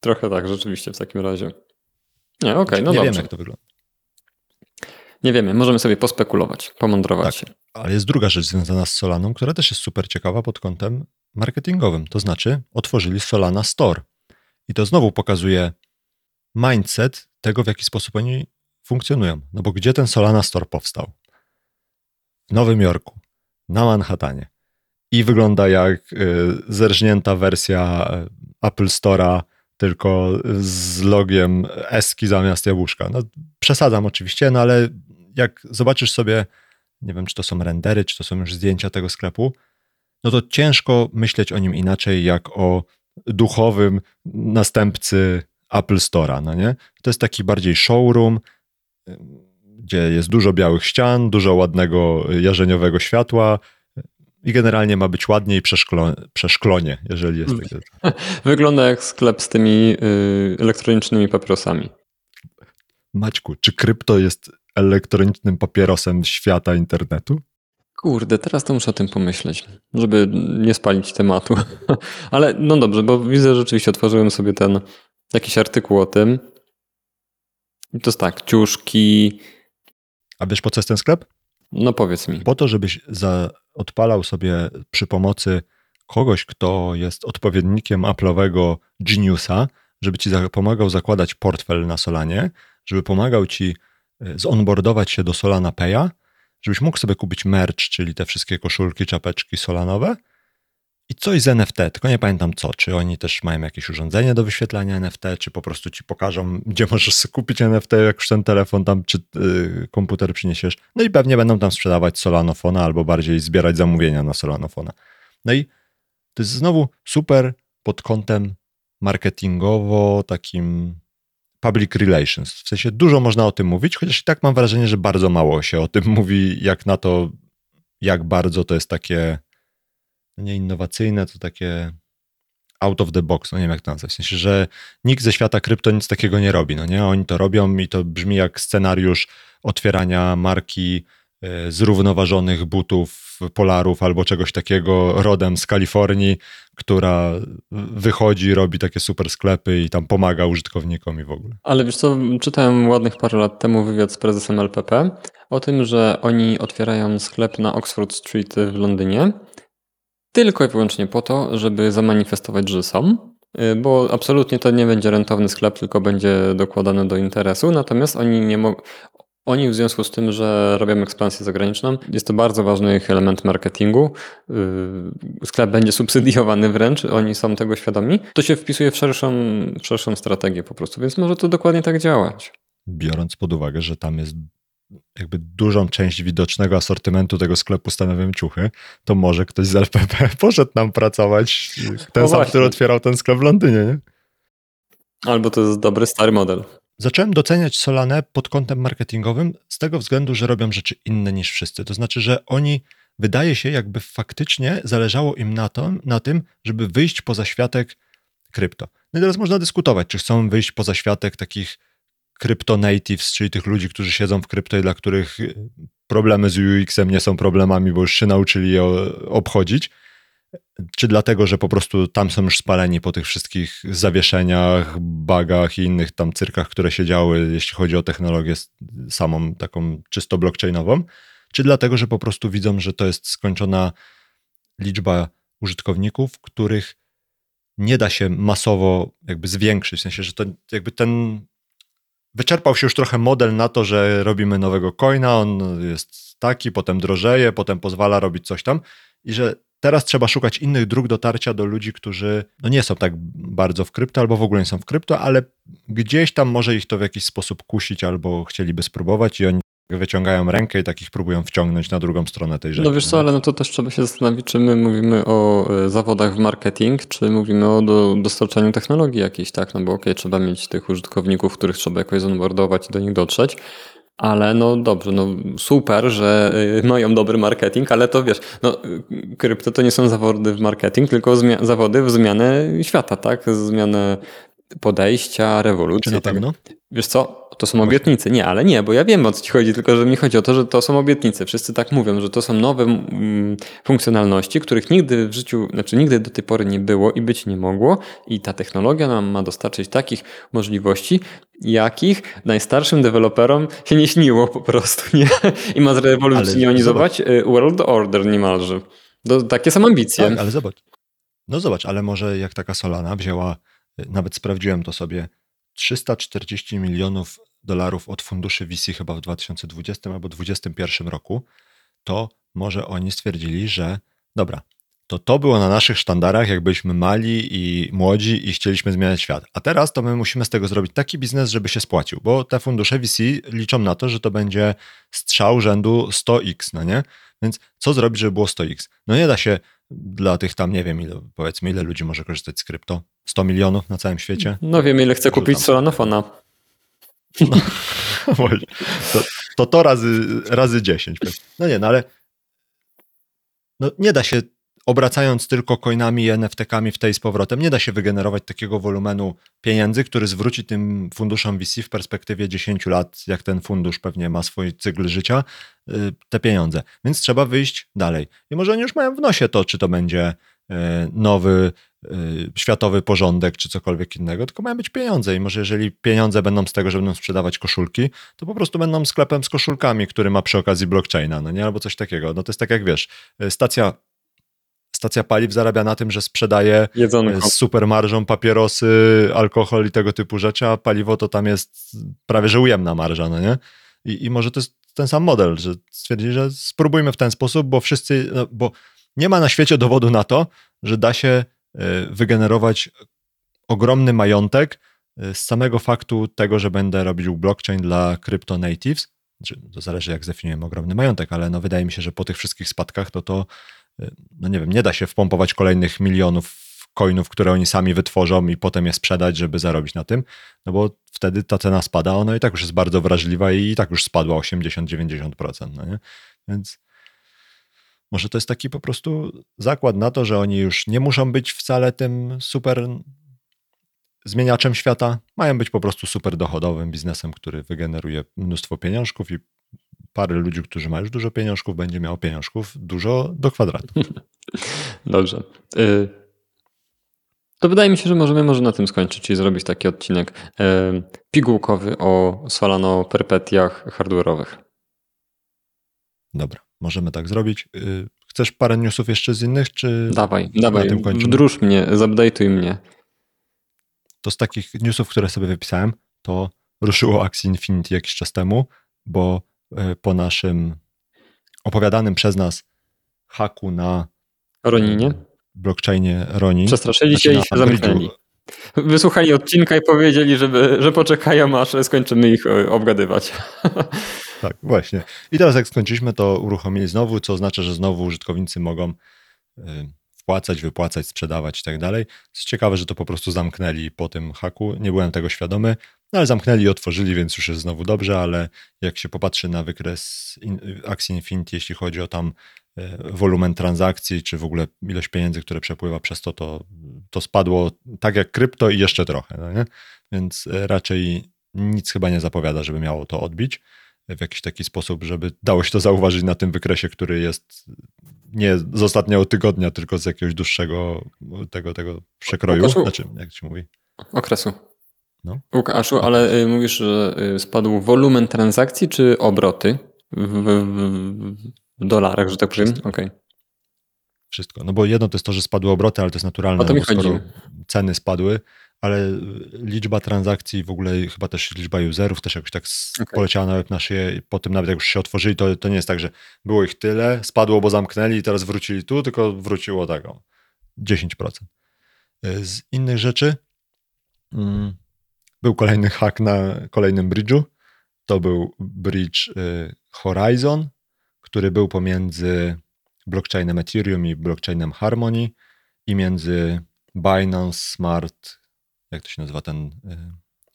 Trochę tak, rzeczywiście w takim razie. Nie, okej, no nie dobrze. wiemy, jak to wygląda. Nie wiemy, możemy sobie pospekulować, pomądrować Tak. się. Ale jest druga rzecz związana z Solaną, która też jest super ciekawa pod kątem marketingowym. To znaczy, otworzyli Solana Store. I to znowu pokazuje mindset tego, w jaki sposób oni funkcjonują. No bo gdzie ten Solana Store powstał? W Nowym Jorku, na Manhattanie. I wygląda jak y, zerżnięta wersja y, Apple Store'a, tylko z logiem eski zamiast jabłuszka. No, przesadzam oczywiście, no ale jak zobaczysz sobie, nie wiem, czy to są rendery, czy to są już zdjęcia tego sklepu, no to ciężko myśleć o nim inaczej jak o duchowym następcy Apple Store'a, no nie? To jest taki bardziej showroom, gdzie jest dużo białych ścian, dużo ładnego jarzeniowego światła i generalnie ma być ładniej przeszklo, przeszklonie, jeżeli jest takie. Wygląda jak sklep z tymi y, elektronicznymi papierosami. Maćku, czy krypto jest elektronicznym papierosem świata internetu? Kurde, teraz to muszę o tym pomyśleć, żeby nie spalić tematu. Ale no dobrze, bo widzę, że rzeczywiście otworzyłem sobie ten jakiś artykuł o tym. I to jest tak, ciuszki. A wiesz po co jest ten sklep? No powiedz mi. Po to, żebyś za, odpalał sobie przy pomocy kogoś, kto jest odpowiednikiem Apple'owego Geniusa, żeby ci pomagał zakładać portfel na Solanie, żeby pomagał ci y, zonboardować się do Solana Pay'a, żebyś mógł sobie kupić merch, czyli te wszystkie koszulki, czapeczki solanowe i coś z NFT, tylko nie pamiętam co. Czy oni też mają jakieś urządzenie do wyświetlania NFT, czy po prostu ci pokażą, gdzie możesz kupić NFT, jak już ten telefon tam, czy yy, komputer przyniesiesz. No i pewnie będą tam sprzedawać Solanofona albo bardziej zbierać zamówienia na Solanofona. No i to jest znowu super pod kątem marketingowo, takim public relations. W sensie dużo można o tym mówić, chociaż i tak mam wrażenie, że bardzo mało się o tym mówi, jak na to, jak bardzo to jest takie nie innowacyjne, to takie out of the box, no nie wiem jak to nazwać. W sensie, że nikt ze świata krypto nic takiego nie robi, no nie? Oni to robią i to brzmi jak scenariusz otwierania marki e, zrównoważonych butów, polarów albo czegoś takiego rodem z Kalifornii, która wychodzi, robi takie super sklepy i tam pomaga użytkownikom i w ogóle. Ale wiesz co, czytałem ładnych parę lat temu wywiad z prezesem LPP o tym, że oni otwierają sklep na Oxford Street w Londynie tylko i wyłącznie po to, żeby zamanifestować, że są, y, bo absolutnie to nie będzie rentowny sklep, tylko będzie dokładane do interesu, natomiast oni nie mogą. Oni w związku z tym, że robią ekspansję zagraniczną, jest to bardzo ważny ich element marketingu. Y, sklep będzie subsydiowany wręcz, oni są tego świadomi. To się wpisuje w szerszą, w szerszą strategię po prostu, więc może to dokładnie tak działać. Biorąc pod uwagę, że tam jest jakby dużą część widocznego asortymentu tego sklepu stanowią ciuchy, to może ktoś z LPP poszedł nam pracować, ten O sam, właśnie. który otwierał ten sklep w Londynie, nie? Albo to jest dobry, stary model. Zacząłem doceniać Solanę pod kątem marketingowym z tego względu, że robią rzeczy inne niż wszyscy. To znaczy, że oni wydaje się, jakby faktycznie zależało im na, to, na tym, żeby wyjść poza światek krypto. No i teraz można dyskutować, czy chcą wyjść poza światek takich crypto natives, czyli tych ludzi, którzy siedzą w krypto i dla których problemy z UX-em nie są problemami, bo już się nauczyli je obchodzić, czy dlatego, że po prostu tam są już spaleni po tych wszystkich zawieszeniach, bugach i innych tam cyrkach, które się działy, jeśli chodzi o technologię samą taką czysto blockchainową, czy dlatego, że po prostu widzą, że to jest skończona liczba użytkowników, których nie da się masowo jakby zwiększyć. W sensie, że to jakby ten wyczerpał się już trochę model na to, że robimy nowego coina, on jest taki, potem drożeje, potem pozwala robić coś tam i że teraz trzeba szukać innych dróg dotarcia do ludzi, którzy no nie są tak bardzo w krypto albo w ogóle nie są w krypto, ale gdzieś tam może ich to w jakiś sposób kusić albo chcieliby spróbować i oni wyciągają rękę i takich próbują wciągnąć na drugą stronę tej rzeczy. No wiesz co, ale no to też trzeba się zastanowić, czy my mówimy o e, zawodach w marketing, czy mówimy o do, dostarczaniu technologii jakiejś, tak? No bo okej, okay, trzeba mieć tych użytkowników, których trzeba jakoś zonboardować i do nich dotrzeć, ale no dobrze, no super, że y, mają dobry marketing, ale to wiesz, no krypto to nie są zawody w marketing, tylko zawody w zmianę świata, tak? Zmianę podejścia, rewolucji. Czy na tak pewno? Wiesz co, to są obietnice. Nie, ale nie, bo ja wiem o co ci chodzi, tylko że mi chodzi o to, że to są obietnice. Wszyscy tak mówią, że to są nowe mm, funkcjonalności, których nigdy w życiu, znaczy nigdy do tej pory nie było i być nie mogło i ta technologia nam ma dostarczyć takich możliwości, jakich najstarszym deweloperom się nie śniło po prostu, nie? I ma zrewolucjonizować y, world order niemalże. To, takie są ambicje. Tak, ale zobacz. No zobacz, ale może jak taka Solana wzięła nawet sprawdziłem to sobie, 340 milionów dolarów od funduszy VC chyba w 2020 albo 2021 roku, to może oni stwierdzili, że dobra, to to było na naszych sztandarach, jak byliśmy mali i młodzi i chcieliśmy zmieniać świat. A teraz to my musimy z tego zrobić taki biznes, żeby się spłacił, bo te fundusze VC liczą na to, że to będzie strzał rzędu 100x, no nie? Więc co zrobić, żeby było 100x? No nie da się dla tych tam, nie wiem, ile, powiedzmy, ile ludzi może korzystać z krypto? 100 milionów na całym świecie? No wiem, ile chce kupić Solanofona. No, to, to to razy, razy 10. No nie, no ale no nie da się obracając tylko coinami i NFT-kami w tej z powrotem, nie da się wygenerować takiego wolumenu pieniędzy, który zwróci tym funduszom VC w perspektywie 10 lat, jak ten fundusz pewnie ma swój cykl życia, y, te pieniądze. Więc trzeba wyjść dalej. I może oni już mają w nosie to, czy to będzie y, nowy światowy porządek, czy cokolwiek innego, tylko mają być pieniądze. I może jeżeli pieniądze będą z tego, że będą sprzedawać koszulki, to po prostu będą sklepem z koszulkami, który ma przy okazji blockchaina, no nie? Albo coś takiego. No to jest tak jak wiesz, stacja stacja paliw zarabia na tym, że sprzedaje Jedzonko. z super marżą papierosy, alkohol i tego typu rzeczy, a paliwo to tam jest prawie że ujemna marża, no nie? I, i może to jest ten sam model, że stwierdzi, że spróbujmy w ten sposób, bo wszyscy, no, bo nie ma na świecie dowodu na to, że da się wygenerować ogromny majątek e, z samego faktu tego, że będę robił blockchain dla crypto natives. Znaczy, to zależy, jak zdefiniujemy ogromny majątek, ale no wydaje mi się, że po tych wszystkich spadkach to to no nie wiem, nie da się wpompować kolejnych milionów coinów, które oni sami wytworzą i potem je sprzedać, żeby zarobić na tym, no bo wtedy ta cena spada, ona i tak już jest bardzo wrażliwa i tak już spadła 80-90%, no nie? Więc może to jest taki po prostu zakład na to, że oni już nie muszą być wcale tym super zmieniaczem świata, mają być po prostu super dochodowym biznesem, który wygeneruje mnóstwo pieniążków i parę ludzi, którzy mają już dużo pieniążków, będzie miało pieniążków dużo do kwadratu. Dobrze. Y, to wydaje mi się, że możemy może na tym skończyć, czyli zrobić taki odcinek y, pigułkowy o Solano perpetiach hardware'owych. Dobra, możemy tak zrobić. Y, chcesz parę newsów jeszcze z innych, czy Dawaj, dawaj, wdróż mnie, zupdate'uj mnie. To z takich newsów, które sobie wypisałem, to ruszyło akcję Infinity jakiś czas temu, bo E, po naszym opowiadanym przez nas haku na Roninie? blockchainie Ronin. Przestraszyli się znaczy i się zamknęli. Wysłuchali odcinka i powiedzieli, żeby, że poczekają, aż skończymy ich obgadywać. Tak, właśnie. I teraz jak skończyliśmy, to uruchomili znowu, co oznacza, że znowu użytkownicy mogą e, wpłacać, wypłacać, sprzedawać i tak dalej. Jest ciekawe, że to po prostu zamknęli po tym haku. Nie byłem tego świadomy. No ale zamknęli i otworzyli, więc już jest znowu dobrze, ale jak się popatrzy na wykres akcji Infinity, jeśli chodzi o tam e, wolumen transakcji, czy w ogóle ilość pieniędzy, które przepływa przez to, to, to spadło tak jak krypto i jeszcze trochę, no nie? Więc e, raczej nic chyba nie zapowiada, żeby miało to odbić w jakiś taki sposób, żeby dało się to zauważyć na tym wykresie, który jest nie z ostatniego tygodnia, tylko z jakiegoś dłuższego tego, tego przekroju. Znaczy, jak się mówi? Okresu. No. Łukaszu, ale y, mówisz, że y, spadł wolumen transakcji czy obroty w, w, w dolarach, że tak powiem? Okej. Okay. Wszystko. No bo jedno to jest to, że spadły obroty, ale to jest naturalne. O to mi no chodzi. Ceny spadły, ale liczba transakcji, w ogóle chyba też liczba userów też jakoś tak okay. poleciała nawet na szyję. Po tym nawet jak już się otworzyli, to, to nie jest tak, że było ich tyle, spadło, bo zamknęli i teraz wrócili tu, tylko wróciło tego 10%. Z innych rzeczy mm, był kolejny hack na kolejnym bridge'u. To był bridge y, Horizon, który był pomiędzy blockchainem Ethereum i blockchainem Harmony i między Binance Smart, jak to się nazywa ten y,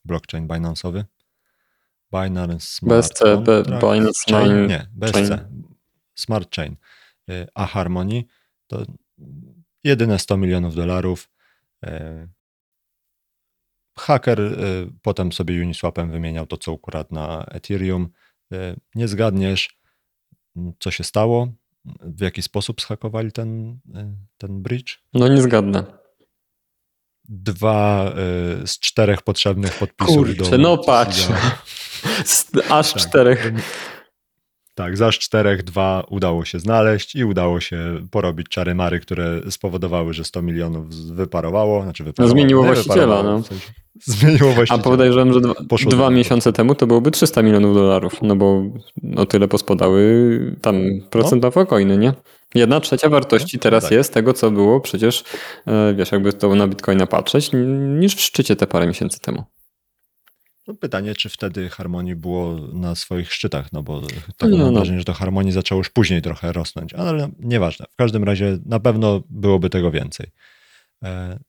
blockchain Binance'owy? Binance Smart BSC, Binance Chain, nie, BSC, chain. Smart Chain, y, a Harmony to jedyne 100 milionów dolarów. Haker potem sobie Uniswapem wymieniał to, co ukradł na Ethereum. Nie zgadniesz, co się stało, w jaki sposób schakowali ten, ten bridge? No nie zgadnę. Dwa z czterech potrzebnych podpisów. Kurczę, do no patrz. Aż tak. czterech. Tak, za czterech dwa udało się znaleźć i udało się porobić czary mary, które spowodowały, że 100 milionów wyparowało. Znaczy wyparowało, no zmieniło właściciela. No. W sensie zmieniło właściciela. A podejrzewam, że dwa, dwa miesiące temu to byłoby 300 milionów dolarów, no bo o tyle pospadały tam no. coiny, nie? Jedna trzecia wartości no, teraz tak. jest tego, co było przecież, e, wiesz, jakby to na Bitcoina patrzeć, niż w szczycie te parę miesięcy temu. No pytanie, czy wtedy harmonii było na swoich szczytach, no bo tak mam no. wrażenie, że to harmonii zaczęło już później trochę rosnąć, ale nieważne. W każdym razie na pewno byłoby tego więcej. E,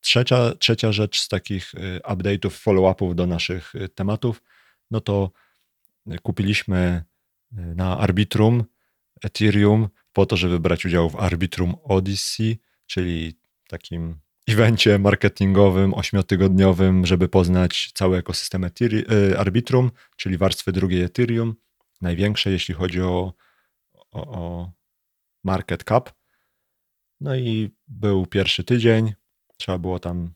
trzecia, trzecia rzecz z takich e, update'ów, follow-upów do naszych e, tematów, no to kupiliśmy na Arbitrum Ethereum po to, żeby brać udział w Arbitrum Odyssey, czyli takim evencie marketingowym, ośmiotygodniowym, żeby poznać cały ekosystem Ethereum, Arbitrum, czyli warstwy drugiej Ethereum, największe jeśli chodzi o, o, o market cap. No i był pierwszy tydzień, trzeba było tam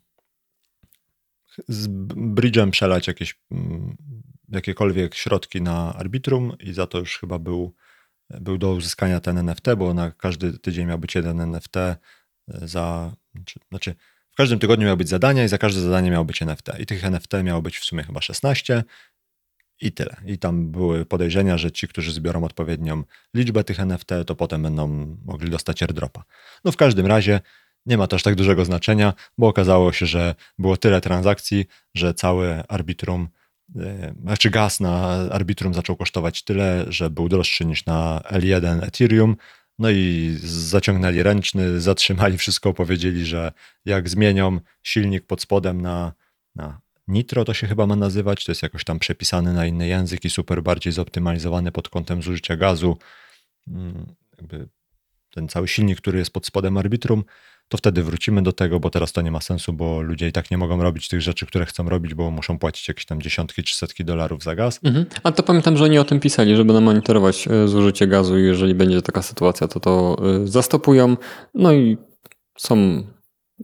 z bridge'em przelać jakieś mm, jakiekolwiek środki na Arbitrum i za to już chyba był, był do uzyskania ten NFT, bo na każdy tydzień miał być jeden NFT za, znaczy w każdym tygodniu miało być zadania i za każde zadanie miało być NFT. I tych NFT miało być w sumie chyba 16 i tyle. I tam były podejrzenia, że ci, którzy zbiorą odpowiednią liczbę tych NFT, to potem będą mogli dostać airdropa. No w każdym razie nie ma to aż tak dużego znaczenia, bo okazało się, że było tyle transakcji, że cały arbitrum, e, znaczy gaz na arbitrum zaczął kosztować tyle, że był droższy niż na L1 Ethereum, no i zaciągnęli ręczny, zatrzymali wszystko, powiedzieli, że jak zmienią silnik pod spodem na, na Nitro, to się chyba ma nazywać, to jest jakoś tam przepisany na inny język i super bardziej zoptymalizowany pod kątem zużycia gazu. Mm, jakby ten cały silnik, który jest pod spodem Arbitrum, to wtedy wrócimy do tego, bo teraz to nie ma sensu, bo ludzie i tak nie mogą robić tych rzeczy, które chcą robić, bo muszą płacić jakieś tam dziesiątki czy setki dolarów za gaz. Mhm. A to pamiętam, że oni o tym pisali, żeby monitorować e, zużycie gazu i jeżeli będzie taka sytuacja, to to e, zastopują. No i są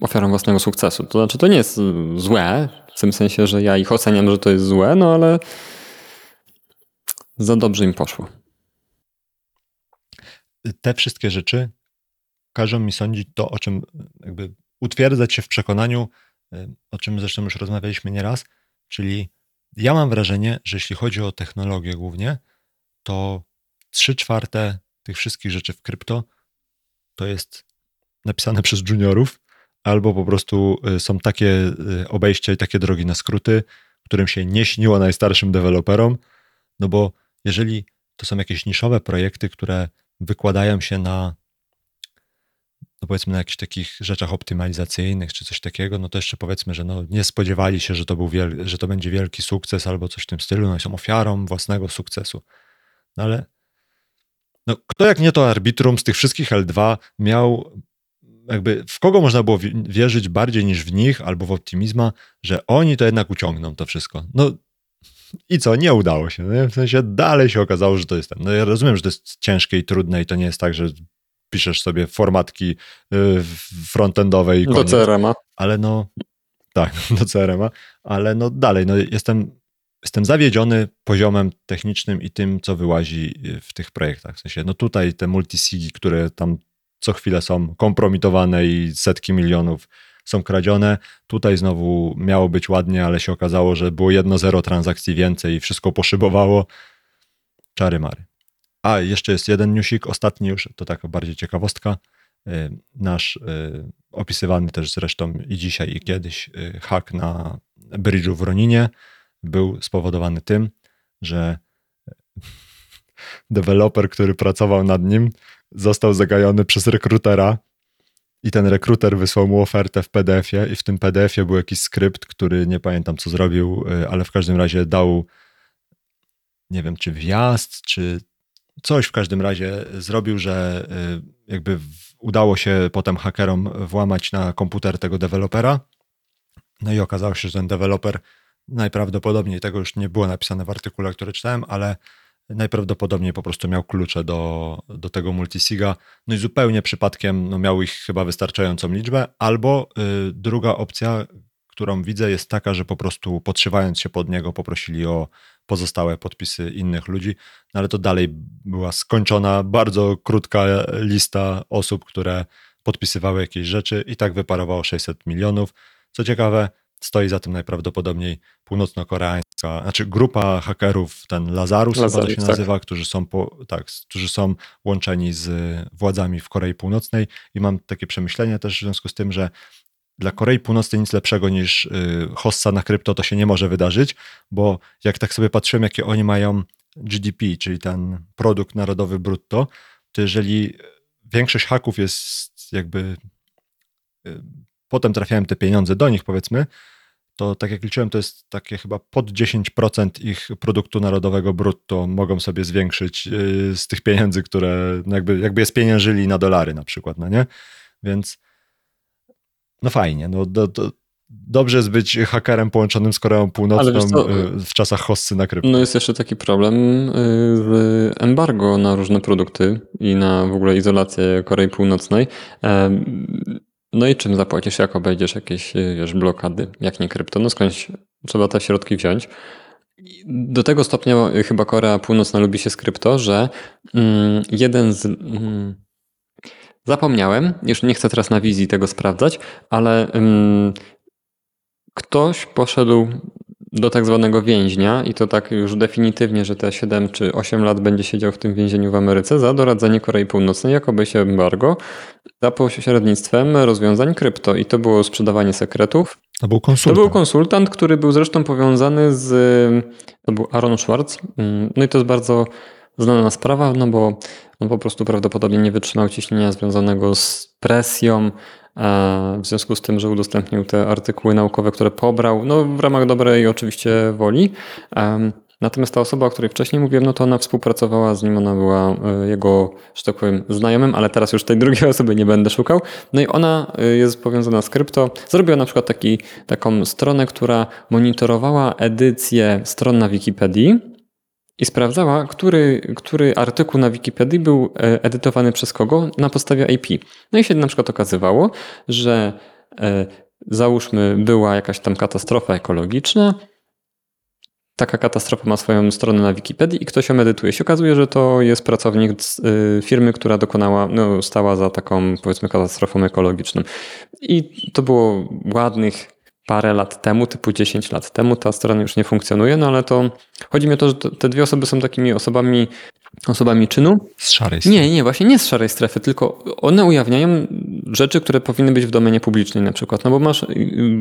ofiarą własnego sukcesu. To znaczy, to nie jest złe, w tym sensie, że ja ich oceniam, że to jest złe, no ale za dobrze im poszło. Te wszystkie rzeczy każą mi sądzić to, o czym jakby utwierdzać się w przekonaniu, o czym zresztą już rozmawialiśmy nieraz, czyli ja mam wrażenie, że jeśli chodzi o technologię głównie, to trzy czwarte tych wszystkich rzeczy w krypto to jest napisane przez juniorów, albo po prostu y, są takie y, obejścia i takie drogi na skróty, którym się nie śniło najstarszym deweloperom, no bo jeżeli to są jakieś niszowe projekty, które wykładają się na no powiedzmy na jakichś takich rzeczach optymalizacyjnych czy coś takiego, no to jeszcze powiedzmy, że no nie spodziewali się, że to, był wiel- że to będzie wielki sukces albo coś w tym stylu, no i są ofiarą własnego sukcesu. No ale no, kto jak nie to arbitrum z tych wszystkich L2 miał jakby w kogo można było wierzyć bardziej niż w nich albo w optymizma, że oni to jednak uciągną to wszystko. No i co, nie udało się. No, w sensie dalej się okazało, że to jest ten. No ja rozumiem, że to jest ciężkie i trudne i to nie jest tak, że piszesz sobie formatki y, frontendowe i koniec. Do CRM-a. Ale no, tak, do CRM-a, ale no dalej, no jestem jestem zawiedziony poziomem technicznym i tym, co wyłazi w tych projektach. W sensie, no tutaj te multisigi, które tam co chwilę są kompromitowane i setki milionów są kradzione. Tutaj znowu miało być ładnie, ale się okazało, że było jedno zero transakcji więcej i wszystko poszybowało. Czary mary. A, jeszcze jest jeden newsik, ostatni już, to taka bardziej ciekawostka. Y, nasz y, opisywany też zresztą i dzisiaj, i kiedyś y, hak na bridge'u w Roninie był spowodowany tym, że deweloper, który pracował nad nim, został zagajony przez rekrutera i ten rekruter wysłał mu ofertę w PDF-ie i w tym PDF-ie był jakiś skrypt, który nie pamiętam co zrobił, ale w każdym razie dał nie wiem czy wjazd, czy coś w każdym razie zrobił, że jakby udało się potem hakerom włamać na komputer tego dewelopera. No i okazało się, że ten deweloper najprawdopodobniej, tego już nie było napisane w artykule, który czytałem, ale najprawdopodobniej po prostu miał klucze do, do tego multisiga. No i zupełnie przypadkiem no miał ich chyba wystarczającą liczbę, albo y, druga opcja, którą widzę, jest taka, że po prostu podszywając się pod niego, poprosili o pozostałe podpisy innych ludzi, no ale to dalej była skończona, bardzo krótka lista osób, które podpisywały jakieś rzeczy i tak wyparowało 600 milionów. Co ciekawe, stoi za tym najprawdopodobniej północno-koreańska, znaczy grupa hakerów, ten Lazarus, Lazarus chyba to się tak. nazywa, którzy są, po, tak, którzy są łączeni z władzami w Korei Północnej i mam takie przemyślenie też w związku z tym, że dla Korei Północnej nic lepszego niż y, hossa na krypto to się nie może wydarzyć, bo jak tak sobie patrzyłem, jakie oni mają GDP, czyli ten produkt narodowy brutto, to jeżeli większość haków jest jakby y, potem trafiają te pieniądze do nich, powiedzmy, to tak jak liczyłem, to jest takie chyba pod 10% ich produktu narodowego brutto mogą sobie zwiększyć y, z tych pieniędzy, które no jakby, jakby je spieniężyli na dolary na przykład, no nie? Więc no fajnie, no do, do, dobrze jest być hakerem połączonym z Koreą Północną y, w czasach hossy na krypto. No jest jeszcze taki problem y, z embargo na różne produkty i na w ogóle izolację Korei Północnej. No i czym zapłacisz, jak obejdziesz jakieś y, wiesz, blokady, jak nie krypto? No skądś trzeba te środki wziąć. Do tego stopnia chyba Korea Północna lubi się z krypto, że mm, jeden z... Zapomniałem, już nie chcę teraz na wizji tego sprawdzać, ale mm, ktoś poszedł do tak zwanego więźnia i to tak już definitywnie, że te 7 czy 8 lat będzie siedział w tym więzieniu w Ameryce za doradzanie Korei Północnej, jakoby się embargo, za pośrednictwem rozwiązań krypto i to było sprzedawanie sekretów. To był konsultant. To był konsultant, który był zresztą powiązany z, to był Aaron Schwartz, mm, no i to jest bardzo znana sprawa, no bo on po prostu prawdopodobnie nie wytrzymał ciśnienia związanego z presją, w związku z tym, że udostępnił te artykuły naukowe, które pobrał, no w ramach dobrej oczywiście woli. Natomiast ta osoba, o której wcześniej mówiłem, no to ona współpracowała z nim, ona była e, jego, że tak powiem, znajomym, ale teraz już tej drugiej osoby nie będę szukał. No i ona e, jest powiązana z krypto. Zrobiła na przykład taki, taką stronę, która monitorowała edycję stron na Wikipedii i sprawdzała, który, który artykuł na Wikipedii był e, edytowany przez kogo na podstawie IP. No i się na przykład okazywało, że e, załóżmy była jakaś tam katastrofa ekologiczna, taka katastrofa ma swoją stronę na Wikipedii i ktoś ją edytuje. Się okazuje, że to jest pracownik e, firmy, która dokonała, no, stała za taką powiedzmy katastrofą ekologiczną. I to było ładnych parę lat temu, typu 10 lat temu, ta strona już nie funkcjonuje, no ale to chodzi mi o to, że te dwie osoby są takimi osobami, osobami czynu. Z szarej strefy. Nie, nie, właśnie nie z szarej strefy, tylko one ujawniają rzeczy, które powinny być w domenie publicznej na przykład, no bo masz y,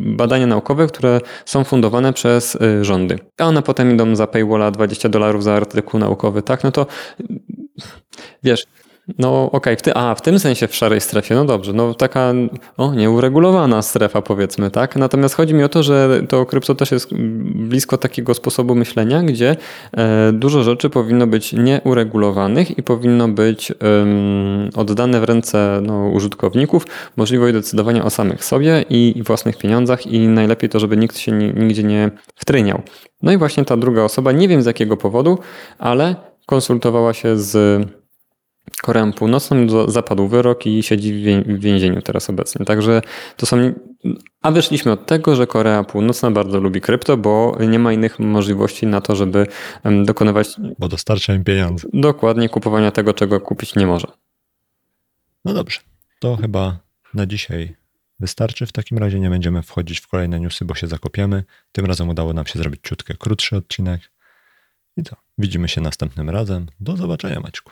badania naukowe, które są fundowane przez y, rządy, a one potem idą za paywalla 20 dolarów za artykuł naukowy, tak, no to wiesz, no okej, okay. a w tym sensie w szarej strefie, no dobrze, no taka o, nieuregulowana strefa powiedzmy, tak? Natomiast chodzi mi o to, że to krypto też jest blisko takiego sposobu myślenia, gdzie e, dużo rzeczy powinno być nieuregulowanych i powinno być oddane w ręce no, użytkowników, możliwość decydowania o samych sobie i, i własnych pieniądzach i najlepiej to, żeby nikt się ni, nigdzie nie wtryniał. No i właśnie ta druga osoba, nie wiem z jakiego powodu, ale konsultowała się z Koreą Północną za- zapadł wyrok i siedzi w wię- w więzieniu teraz obecnie. Także to są. A wyszliśmy od tego, że Korea Północna bardzo lubi krypto, bo nie ma innych możliwości na to, żeby dokonywać Bo dostarcza im pieniądze. dokładnie kupowania tego, czego kupić nie może. No dobrze, to chyba na dzisiaj wystarczy. W takim razie nie będziemy wchodzić w kolejne newsy, bo się zakopiemy. Tym razem udało nam się zrobić ciutkę krótszy odcinek. I co? Widzimy się następnym razem. Do zobaczenia, Maćku.